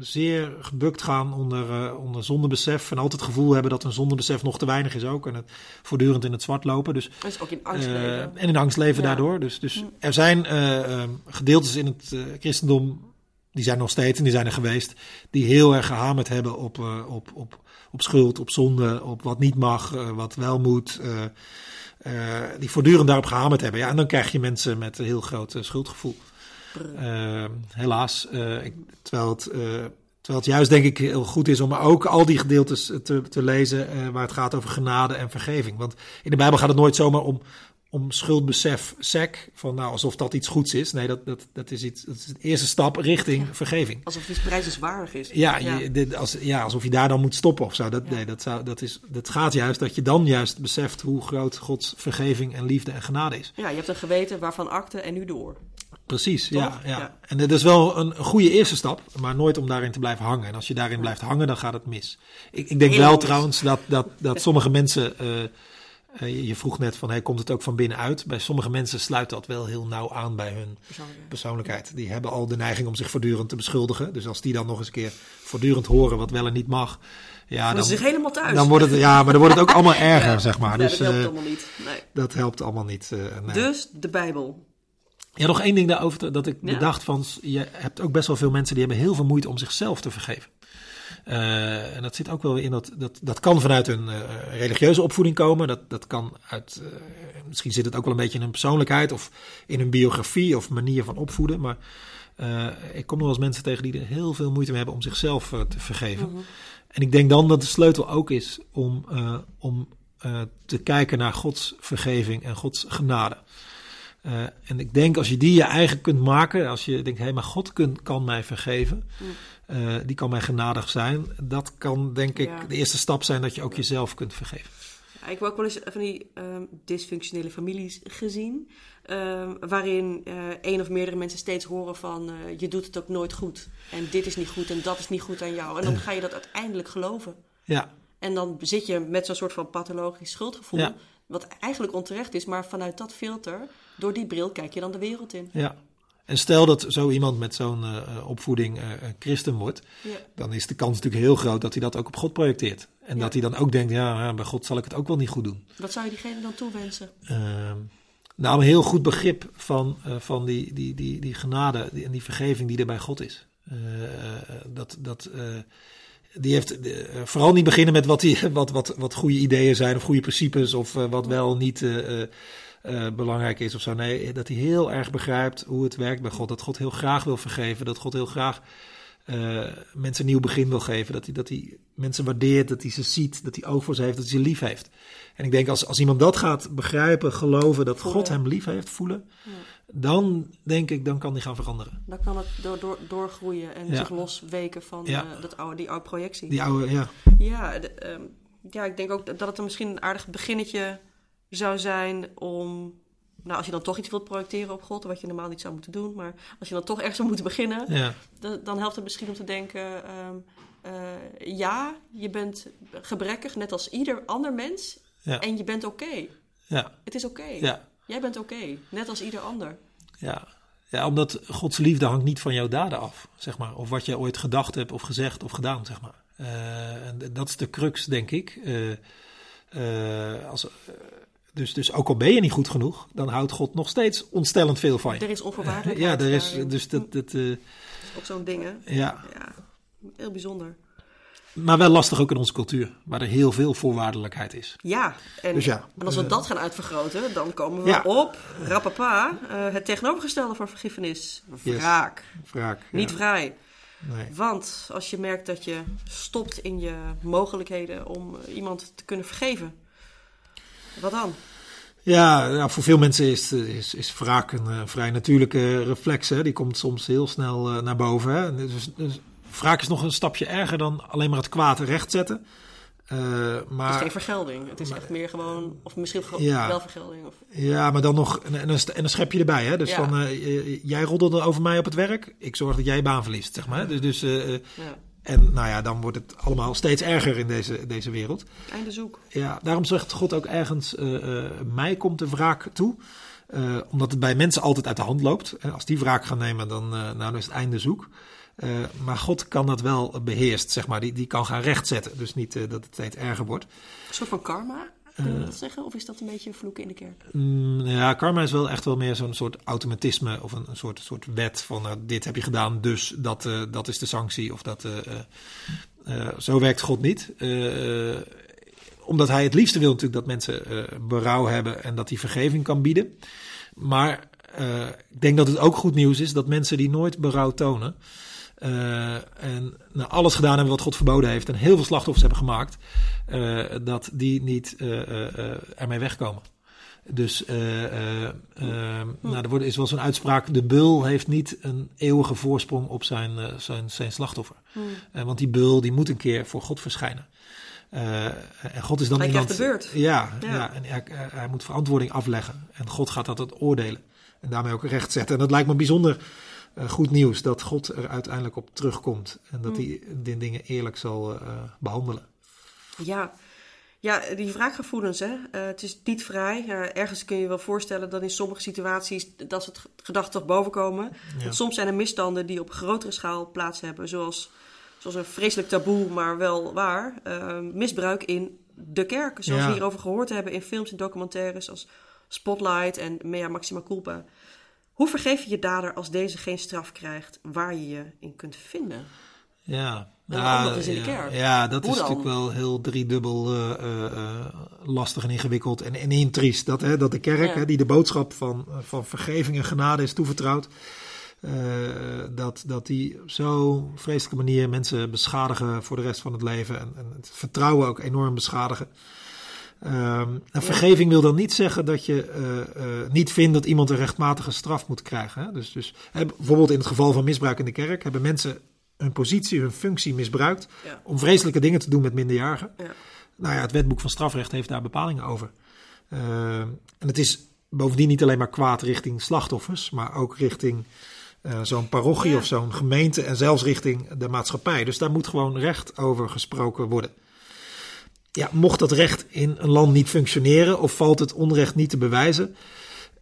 zeer gebukt gaan onder, eh, onder zondebesef. En altijd het gevoel hebben dat een zondebesef nog te weinig is ook. En het voortdurend in het zwart lopen. Dus is ook in angst eh, leven. en in angst leven Ja. daardoor. Dus, dus Mm. er zijn eh, eh, gedeeltes in het eh, christendom, die zijn nog steeds en die zijn er geweest, die heel erg gehamerd hebben op, eh, op, op, op schuld, op zonde, op wat niet mag, eh, wat wel moet. eh, eh, die voortdurend daarop gehamerd hebben. Ja, en dan krijg je mensen met een heel groot schuldgevoel. Brr. Eh, helaas. ik, terwijl, het, terwijl het juist denk ik heel goed is om ook al die gedeeltes te, te lezen waar het gaat over genade en vergeving. Want in de Bijbel gaat het nooit zomaar om, om schuldbesef, sec, van nou alsof dat iets goeds is. Nee, dat, dat, dat is iets, dat is de eerste stap richting Ja. vergeving. Alsof iets prijzenswaardig is. Ja, Je, dit, als, ja, alsof je daar dan moet stoppen of zo. Dat, Ja. nee, dat, zou, dat, is, dat gaat juist dat je dan juist beseft hoe groot Gods vergeving en liefde en genade is. Ja, je hebt een geweten waarvan akte en nu door. Precies, ja, ja. Ja. En dat is wel een, goede eerste stap, maar nooit om daarin te blijven hangen. En als je daarin blijft hangen, dan gaat het mis. Ik, ik denk wel mis. trouwens dat, dat, dat sommige mensen, eh, je- je vroeg net van, hey, komt het ook van binnenuit? Bij sommige mensen sluit dat wel heel nauw aan bij hun Persoonlijk. persoonlijkheid. Die hebben al de neiging om zich voortdurend te beschuldigen. Dus als die dan nog eens een keer voortdurend horen wat wel en niet mag, ja, dan, zich helemaal thuis. dan wordt het, ja, maar dan wordt het ook allemaal (laughs) erger, Ja. zeg maar. Nee, dus dat helpt eh, allemaal niet. Nee. dat helpt allemaal niet. eh, nee. Dus de Bijbel. Ja, nog één ding daarover dat ik Ja. bedacht van, je hebt ook best wel veel mensen die hebben heel veel moeite om zichzelf te vergeven. Uh, en dat zit ook wel in dat, dat, dat kan vanuit een uh, religieuze opvoeding komen. Dat, dat kan uit, uh, misschien zit het ook wel een beetje in een persoonlijkheid of in een biografie of manier van opvoeden. Maar ik kom nog wel eens mensen tegen die er heel veel moeite mee hebben om zichzelf te vergeven. Mhm. En ik denk dan dat de sleutel ook is om, om te kijken naar Gods vergeving en Gods genade. Uh, en ik denk als je die je eigen kunt maken, als je denkt, hé, hey, maar God kun, kan mij vergeven, uh, die kan mij genadig zijn, dat kan denk ik Ja. de eerste stap zijn dat je ook jezelf kunt vergeven. Ja, ik heb ook wel eens van die ehm, dysfunctionele families gezien. ehm, waarin eh, één of meerdere mensen steeds horen van eh, je doet het ook nooit goed. En dit is niet goed en dat is niet goed aan jou. En dan ga je dat uiteindelijk geloven. Ja, En dan zit je met zo'n soort van pathologisch schuldgevoel. Ja. Wat eigenlijk onterecht is, maar vanuit dat filter, door die bril kijk je dan de wereld in. ja. En stel dat zo iemand met zo'n uh, opvoeding uh, christen wordt, Ja. dan is de kans natuurlijk heel groot dat hij dat ook op God projecteert. En Ja. dat hij dan ook denkt, ja, bij God zal ik het ook wel niet goed doen. Wat zou je diegene dan toewensen? Ehm, nou, een heel goed begrip van, uh, van die, die, die, die genade en die vergeving die er bij God is. Uh, dat, dat, uh, die heeft vooral niet beginnen met wat, die, (laughs) wat, wat, wat goede ideeën zijn of goede principes of wat wel niet belangrijk is of zo. Nee, dat hij heel erg begrijpt hoe het werkt bij God. Dat God heel graag wil vergeven. Dat God heel graag uh, mensen een nieuw begin wil geven. Dat hij, dat hij mensen waardeert, dat hij ze ziet, dat hij oog voor ze heeft, dat hij ze lief heeft. En ik denk als, als iemand dat gaat begrijpen, geloven, dat Voelen. God hem lief heeft, voelen, Ja. dan denk ik, dan kan hij gaan veranderen. Dan kan het door, door, doorgroeien en Ja. zich losweken van Ja. eh, dat oude, die oude projectie. Die oude, ja. Ja, de- ehm, ja, ik denk ook dat het er misschien een aardig beginnetje zou zijn om... Nou, als je dan toch iets wilt projecteren op God, wat je normaal niet zou moeten doen, maar als je dan toch ergens zou moeten beginnen, ja. dan, dan helpt het misschien om te denken: ehm, eh, ja, je bent gebrekkig, net als ieder ander mens, Ja. en je bent oké. Ja, Het is oké. ja, Jij bent oké, net als ieder ander. ja. Ja, omdat Gods liefde hangt niet van jouw daden af, zeg maar. Of wat je ooit gedacht hebt, of gezegd, of gedaan, zeg maar. Eh, en dat is de crux, denk ik. Eh, als, dus, dus ook al ben je niet goed genoeg, dan houdt God nog steeds ontstellend veel van je. Er is onvoorwaardelijkheid. Ja, er is, dus dat, dat, eh, Dat is ook zo'n ding, hè? ja. Ja, heel bijzonder. Maar wel lastig ook in onze cultuur, waar er heel veel voorwaardelijkheid is. Ja, en, Dus ja, en als we dat gaan uitvergroten, dan komen we Ja. op, rapapa, eh, het tegenovergestelde van vergiffenis. Yes. Wraak. Wraak. Niet ja. vrij. Nee. Want als je merkt dat je stopt in je mogelijkheden om iemand te kunnen vergeven, wat dan? Ja, nou, voor veel mensen is, is, is wraak een eh, vrij natuurlijke reflex. Hè? Die komt soms heel snel eh, naar boven. Hè? Dus, dus wraak is nog een stapje erger dan alleen maar het kwaad rechtzetten. Eh, Het is maar, geen vergelding. Het is echt meer gewoon, of misschien gewoon Ja. wel vergelding. Of, ja, maar dan nog, en, en, een, en een schepje erbij. Hè? Dus Ja. van, jij roddelde over mij op het werk, ik zorg dat jij je baan verliest. Zeg maar. Dus, dus, ja. En nou ja, dan wordt het allemaal steeds erger in deze, deze wereld. Einde zoek. Ja, daarom zegt God ook ergens: eh, eh, mij komt de wraak toe. Eh, omdat het bij mensen altijd uit de hand loopt. En als die wraak gaan nemen, dan, nou, dan is het einde zoek. Maar God kan dat wel beheerst, zeg maar. Die, die kan gaan rechtzetten. Dus niet dat het steeds erger wordt. Een soort van karma, kunnen we dat zeggen? Of is dat een beetje een vloek in de kerk? Mm, ja, karma is wel echt wel meer zo'n soort automatisme. Of een, een soort, soort wet van nou, dit heb je gedaan, dus dat, eh, dat is de sanctie. Of dat, eh, eh, eh, zo werkt God niet. Eh, eh, omdat hij het liefste wil natuurlijk dat mensen eh, berouw hebben en dat hij vergeving kan bieden. Maar eh, ik denk dat het ook goed nieuws is dat mensen die nooit berouw tonen. Eh, en nou, alles gedaan hebben wat God verboden heeft en heel veel slachtoffers hebben gemaakt, eh, dat die niet eh, ermee wegkomen. Dus eh, nou, er wordt, is wel zo'n uitspraak: de bul heeft niet een eeuwige voorsprong op zijn, zijn, zijn slachtoffer. Eh, want die bul die moet een keer voor God verschijnen. En God is dan Hij iemand. krijgt de beurt. Ja, Ja. ja. en hij, hij moet verantwoording afleggen. En God gaat dat oordelen. En daarmee ook recht zetten. En dat lijkt me bijzonder eh, goed nieuws dat God er uiteindelijk op terugkomt. En dat hij die dingen eerlijk zal eh, behandelen. Ja. Ja, die wraakgevoelens, hè. Eh, het is niet vrij. Ja, ergens kun je je wel voorstellen dat in sommige situaties dat soort gedachten toch bovenkomen. Want soms zijn er misstanden die op grotere schaal plaats hebben. Zoals, zoals een vreselijk taboe, maar wel waar. eh, misbruik in de kerk. Zoals Ja. we hierover gehoord hebben in films en documentaires als Spotlight en Mea Maxima Culpa. Hoe vergeef je je dader als deze geen straf krijgt waar je je in kunt vinden? Ja, Ja, ander is in de kerk. Ja, dat Hoe is dan? natuurlijk wel heel driedubbel eh, eh, eh, lastig en ingewikkeld en, en intriest. Dat, hè, dat de kerk, Ja. hè, die de boodschap van, van vergeving en genade is toevertrouwd, dat, dat die op zo'n vreselijke manier mensen beschadigen voor de rest van het leven en, en het vertrouwen ook enorm beschadigen. En vergeving wil dan niet zeggen dat je eh, eh, niet vindt dat iemand een rechtmatige straf moet krijgen. Hè? Dus, dus hè, bijvoorbeeld in het geval van misbruik in de kerk hebben mensen hun positie, hun functie misbruikt Ja. om vreselijke dingen te doen met minderjarigen. Ja. Nou ja, het wetboek van strafrecht heeft daar bepalingen over. Ehm, en het is bovendien niet alleen maar kwaad richting slachtoffers, maar ook richting eh, zo'n parochie Ja. of zo'n gemeente en zelfs richting de maatschappij. Dus daar moet gewoon recht over gesproken worden. Ja, mocht dat recht in een land niet functioneren of valt het onrecht niet te bewijzen,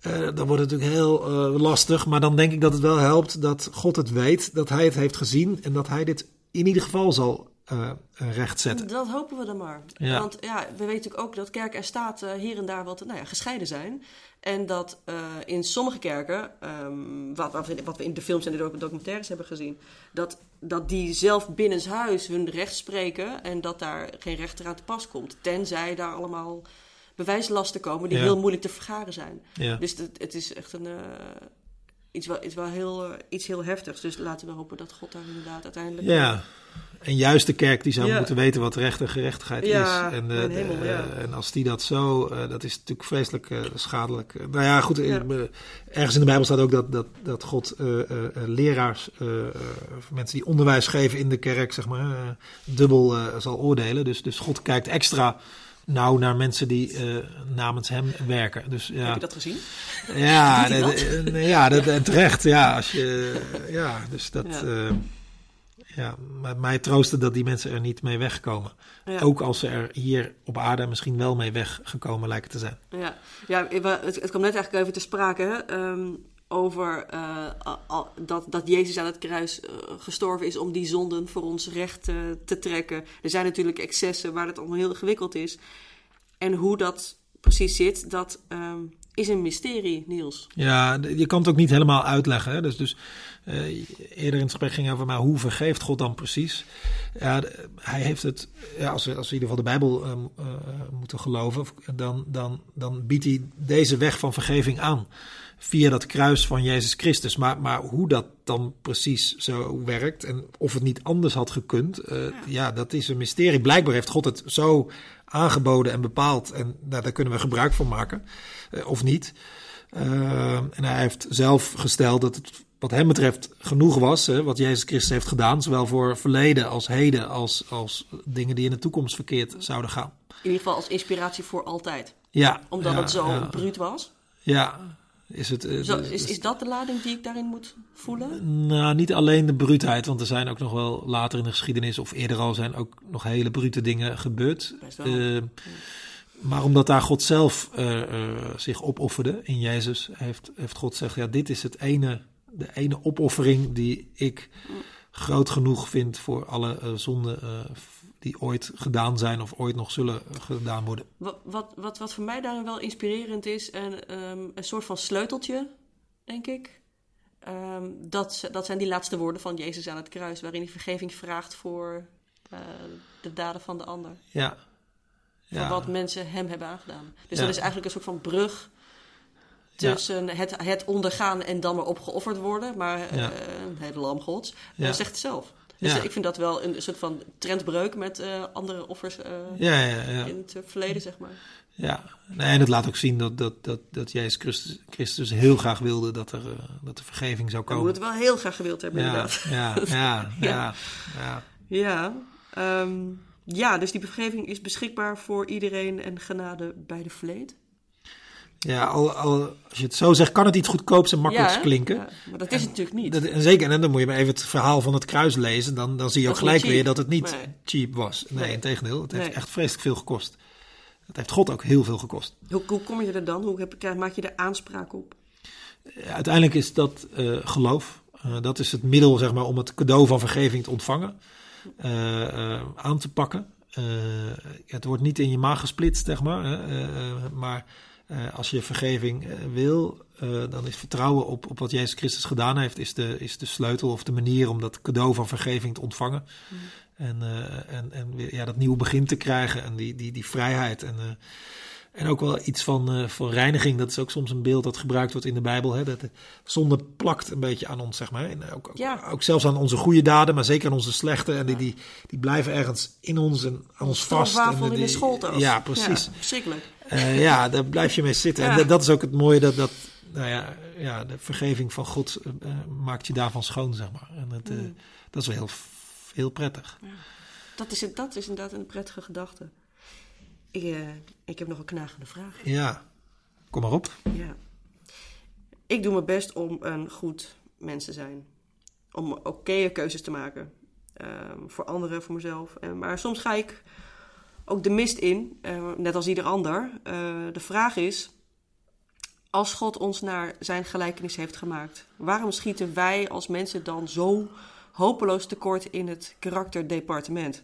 eh, dan wordt het natuurlijk heel eh, lastig. Maar dan denk ik dat het wel helpt dat God het weet, dat hij het heeft gezien en dat hij dit in ieder geval zal eh recht zetten. Dat hopen we dan maar. Ja. Want ja, we weten natuurlijk ook dat kerk en staat eh, hier en daar wat nou ja, gescheiden zijn. En dat eh, in sommige kerken, ehm, wat, wat, we, wat we in de films en de doc- documentaires hebben gezien, dat, dat die zelf binnenshuis hun recht spreken en dat daar geen rechter aan te pas komt. Tenzij daar allemaal bewijslasten komen die Ja. heel moeilijk te vergaren zijn. Ja. Dus het, het is echt een, eh, iets, wel, iets, wel heel, eh, iets heel heftigs. Dus laten we hopen dat God daar inderdaad uiteindelijk... Ja, en juist de kerk die zou Ja. moeten weten wat recht en gerechtigheid Ja, is. En, eh, hemel, eh, ja. en als die dat zo, eh, dat is natuurlijk vreselijk schadelijk. Nou ja, goed, ergens in de Bijbel staat ook dat, dat, dat God leraars, mensen die onderwijs geven in de kerk, zeg maar, dubbel zal oordelen. Dus, dus God kijkt extra nauw naar mensen die namens hem werken. Dus ja. Heb je dat gezien? Ja, (laughs) dat- ja dat, en terecht. Ja, als je, ja dus dat. Ja. Ja, maar mij troostte dat die mensen er niet mee wegkomen. Ja. Ook als ze er hier op aarde misschien wel mee weggekomen lijken te zijn. Ja, ja het, het kwam net eigenlijk even te sprake hè, ehm, over eh, al- dat, dat Jezus aan het kruis eh, gestorven is om die zonden voor ons recht eh, te trekken. Er zijn natuurlijk excessen waar het allemaal heel ingewikkeld is. En hoe dat precies zit, dat ehm, is een mysterie, Niels. Ja, je kan het ook niet helemaal uitleggen. Hè? Dus, dus eh, eerder in het gesprek ging over, maar hoe vergeeft God dan precies? Ja, hij heeft het, ja, als, we, als we in ieder geval de Bijbel eh, eh, moeten geloven, dan, dan, dan biedt hij deze weg van vergeving aan. Via dat kruis van Jezus Christus. Maar, maar hoe dat dan precies zo werkt en of het niet anders had gekund, eh, ja. dat is een mysterie. Blijkbaar heeft God het zo aangeboden en bepaald en nou, daar kunnen we gebruik van maken, eh, of niet. Uh, en hij heeft zelf gesteld dat het wat hem betreft genoeg was, hè, wat Jezus Christus heeft gedaan, zowel voor verleden als heden, als, als dingen die in de toekomst verkeerd zouden gaan. In ieder geval als inspiratie voor altijd. Ja, Omdat ja, het zo ja, bruut was. ja, is het. eh, Zo, is, is dat de lading die ik daarin moet voelen? Nou, niet alleen de bruutheid, want er zijn ook nog wel later in de geschiedenis of eerder al zijn ook nog hele brute dingen gebeurd. Eh, maar omdat daar God zelf eh, zich opofferde in Jezus, heeft, heeft God gezegd: ja, dit is het ene, de ene opoffering die ik groot genoeg vind voor alle zonden die ooit gedaan zijn of ooit nog zullen eh, gedaan worden. Wat, wat, wat, wat voor mij daarin wel inspirerend is, en, ehm, een soort van sleuteltje, denk ik. Ehm, dat, dat zijn die laatste woorden van Jezus aan het kruis, waarin hij vergeving vraagt voor eh, de daden van de ander. Ja. Van wat mensen hem hebben aangedaan. Dus Ja. dat is eigenlijk een soort van brug Ja. tussen het, het ondergaan en dan maar opgeofferd worden, maar Ja. een hele lam gods. Ja. Zegt het zelf. Dus Ja. ik vind dat wel een soort van trendbreuk met eh, andere offers eh, Ja, ja, ja. in het verleden, zeg maar. Ja, nee, en het laat ook zien dat, dat, dat, dat Jezus Christus, Christus heel graag wilde dat er, eh, dat er vergeving zou Ik moet komen. het wel heel graag gewild hebben, Ja, inderdaad. ja, (laughs) ja, ja, (laughs) ja. Ja, ehm, ja, dus die vergeving is beschikbaar voor iedereen en genade bij de vleet. Ja, al, al, als je het zo zegt, kan het iets goedkoops en makkelijks ja, klinken. Ja, maar dat is het natuurlijk niet. Dat, en zeker, en dan moet je maar even het verhaal van het kruis lezen. Dan, dan zie je ook Dat gelijk weer dat het niet Nee. cheap was. Nee, Nee. in tegendeel. Het heeft echt vreselijk veel gekost. Het heeft God ook heel veel gekost. Hoe, hoe kom je er dan? Hoe heb, krijg- maak je er aanspraak op? Ja, uiteindelijk is dat eh, geloof. Eh, dat is het middel zeg maar, om het cadeau van vergeving te ontvangen, eh, eh, aan te pakken. Eh, het wordt niet in je maag gesplitst, zeg maar. eh, eh, maar Eh, als je vergeving eh, wil, eh, dan is vertrouwen op, op wat Jezus Christus gedaan heeft, is de, is de sleutel of de manier om dat cadeau van vergeving te ontvangen. Mm. En, en, en weer, ja, dat nieuwe begin te krijgen en die, die, die vrijheid. En, en ook wel iets van, eh, van reiniging. Dat is ook soms een beeld dat gebruikt wordt in de Bijbel. Hè? Dat de zonde plakt een beetje aan ons, zeg maar. En ook, ook, Ja. ook zelfs aan onze goede daden, maar zeker aan onze slechte. En die, die, die blijven ergens in ons en aan ons vast. En in die- de schooltas. Ja, precies. Ja, verschrikkelijk. Eh, ja, daar blijf je mee zitten. Ja. En dat, dat is ook het mooie dat, dat nou ja, ja, de vergeving van God eh, eh, maakt je daarvan schoon, zeg maar. En eh, Mm. dat is wel heel, heel prettig. Dat is, dat is inderdaad een prettige gedachte. Ik, eh, ik heb nog een knagende vraag. Ja, kom maar op. Ja. Ik doe mijn best om een goed mens te zijn. Om oké keuzes te maken. Ehm, voor anderen, voor mezelf. Eh, maar soms ga ik ook de mist in, eh, net als ieder ander. De vraag is, als God ons naar zijn gelijkenis heeft gemaakt, waarom schieten wij als mensen dan zo hopeloos tekort in het karakterdepartement?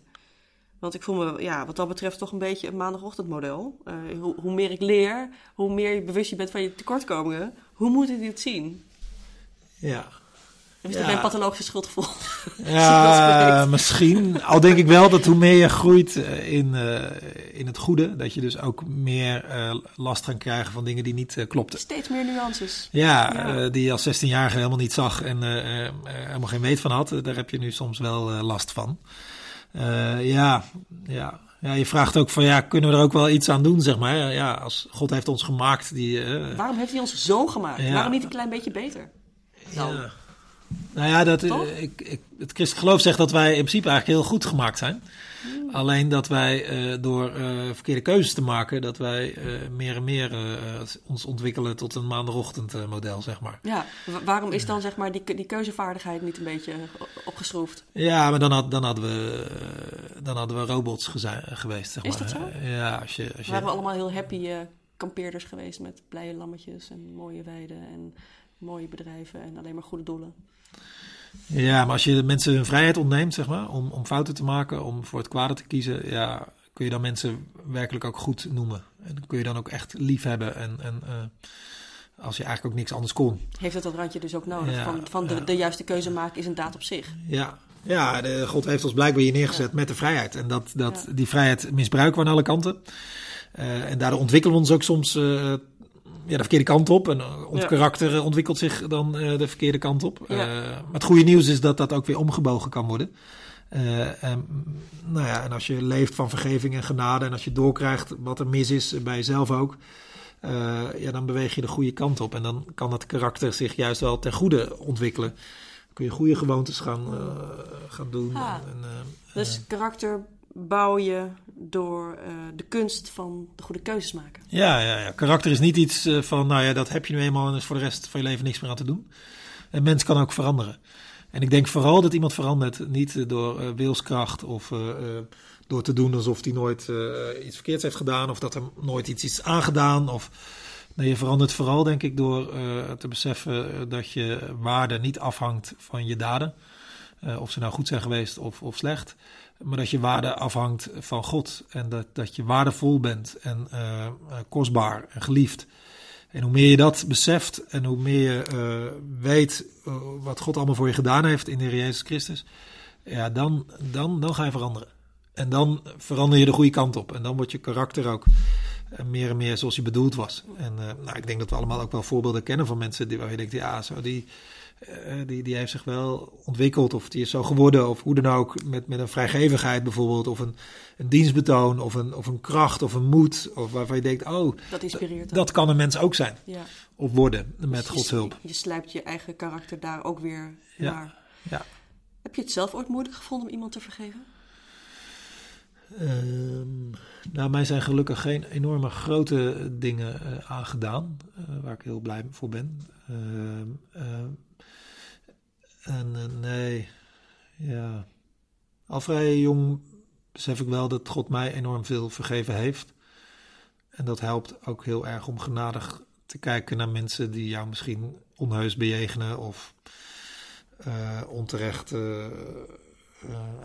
Want ik voel me, ja, wat dat betreft, toch een beetje een maandagochtendmodel. Eh, hoe, hoe meer ik leer, hoe meer je bewust je bent van je tekortkomingen, hoe moet ik dit zien? Ja, Of is Ja. mijn pathologische schuldgevoel? ja (laughs) misschien. Al denk ik wel dat hoe meer je groeit eh, in, eh, in het goede, dat je dus ook meer last gaat krijgen van dingen die niet eh, klopten. Steeds meer nuances. Ja, Ja. die je als 16-jarige helemaal niet zag en helemaal geen weet van had. Daar heb je nu soms wel last van. Eh, ja, ja. ja, je vraagt ook van ja, kunnen we er ook wel iets aan doen, zeg maar. Ja, als God heeft ons gemaakt, die... eh, Waarom heeft hij ons zo gemaakt? Ja. Waarom niet een klein beetje beter? Ja. Nou ja, dat, eh, ik, ik, het christelijk geloof zegt dat wij in principe eigenlijk heel goed gemaakt zijn. Hmm. Alleen dat wij eh, door eh, verkeerde keuzes te maken, dat wij meer en meer ons ontwikkelen tot een maandagochtendmodel, zeg maar. Ja, wa- waarom is dan zeg maar die, die keuzevaardigheid niet een beetje opgeschroefd? Ja, maar dan, had, dan, hadden, we, dan hadden we robots geweest, zeg Is maar. dat zo? Ja, als je... Als je Waren we allemaal heel happy kampeerders geweest met blije lammetjes en mooie weiden en mooie bedrijven en alleen maar goede doelen? Ja, maar als je mensen hun vrijheid ontneemt, zeg maar, om, om fouten te maken, om voor het kwade te kiezen, ja, kun je dan mensen werkelijk ook goed noemen. En kun je dan ook echt lief hebben en, en eh, als je eigenlijk ook niks anders kon. Heeft het dat randje dus ook nodig? Ja, van van de, ja. de juiste keuze maken is een daad op zich. Ja, ja de, God heeft ons blijkbaar hier neergezet met de vrijheid. En dat, dat, Ja. die vrijheid misbruiken we aan alle kanten. Eh, en daardoor ontwikkelen we ons ook soms eh, ja, de verkeerde kant op. En eh, ons Ja. karakter eh, ontwikkelt zich dan eh, de verkeerde kant op. Ja. Maar het goede nieuws is dat dat ook weer omgebogen kan worden. En, nou ja, en als je leeft van vergeving en genade en als je doorkrijgt wat er mis is, bij jezelf ook, ja, dan beweeg je de goede kant op. En dan kan dat karakter zich juist wel ten goede ontwikkelen. Dan kun je goede gewoontes gaan, gaan doen. En, Dus karakter bouw je door eh, de kunst van de goede keuzes maken. ja, ja, ja, karakter is niet iets eh, van, nou ja, dat heb je nu eenmaal en er is voor de rest van je leven niks meer aan te doen. Een mens kan ook veranderen. En ik denk vooral dat iemand verandert, niet eh, door eh, wilskracht of door te doen alsof hij nooit iets verkeerds heeft gedaan of dat hem nooit iets is aangedaan. Of, nee, je verandert vooral, denk ik, door te beseffen dat je waarde niet afhangt van je daden. Eh, of ze nou goed zijn geweest of, of slecht. Maar dat je waarde afhangt van God. En dat, dat je waardevol bent en eh, eh, kostbaar en geliefd. En hoe meer je dat beseft en hoe meer je weet wat God allemaal voor je gedaan heeft in de Heer Jezus Christus. Ja, dan, dan, dan ga je veranderen. En dan verander je de goede kant op. En dan wordt je karakter ook meer en meer zoals je bedoeld was. En nou, ik denk dat we allemaal ook wel voorbeelden kennen van mensen die, waar je denkt, ja, zo, die, die, die heeft zich wel ontwikkeld of die is zo geworden. Of hoe dan ook, met, met een vrijgevigheid bijvoorbeeld. Of een, een dienstbetoon of een, of een kracht of een moed. Of waarvan je denkt, oh, Dat inspireert dat kan een mens ook zijn. Ja. Of worden, met Dus je- Gods hulp. Je slijpt je eigen karakter daar ook weer Ja. naar. Ja. Heb je het zelf ooit moeilijk gevonden om iemand te vergeven? Ehm, nou, mij zijn gelukkig geen enorme grote dingen eh, aangedaan, eh, waar ik heel blij voor ben. Ehm, en eh, nee, ja. Al vrij jong besef ik wel dat God mij enorm veel vergeven heeft. En dat helpt ook heel erg om genadig te kijken naar mensen die jou misschien onheus bejegenen of eh, onterecht eh,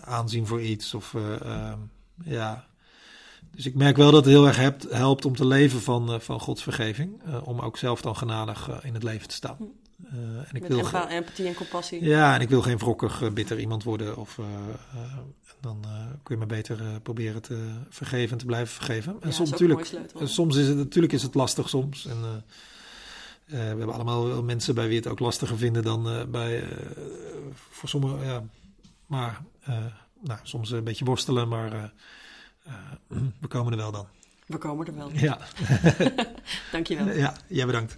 aanzien voor iets. Of eh, ehm, ja. Dus ik merk wel dat het heel erg helpt, helpt om te leven van, uh, van Gods vergeving. Uh, om ook zelf dan genadig uh, in het leven te staan. En ik Met wil empathie en compassie. Ja, en ik wil geen wrokkig, bitter iemand worden. Of, dan kun je me beter proberen te vergeven en te blijven vergeven. En ja, soms, natuurlijk, soms is het natuurlijk is het lastig soms. En, we hebben allemaal wel mensen bij wie het ook lastiger vinden dan bij voor sommigen. Ja, maar nou, soms een beetje worstelen, maar (clears throat) we komen er wel dan. We komen er wel. Ja. (laughs) Dankjewel. Ja, jij bedankt.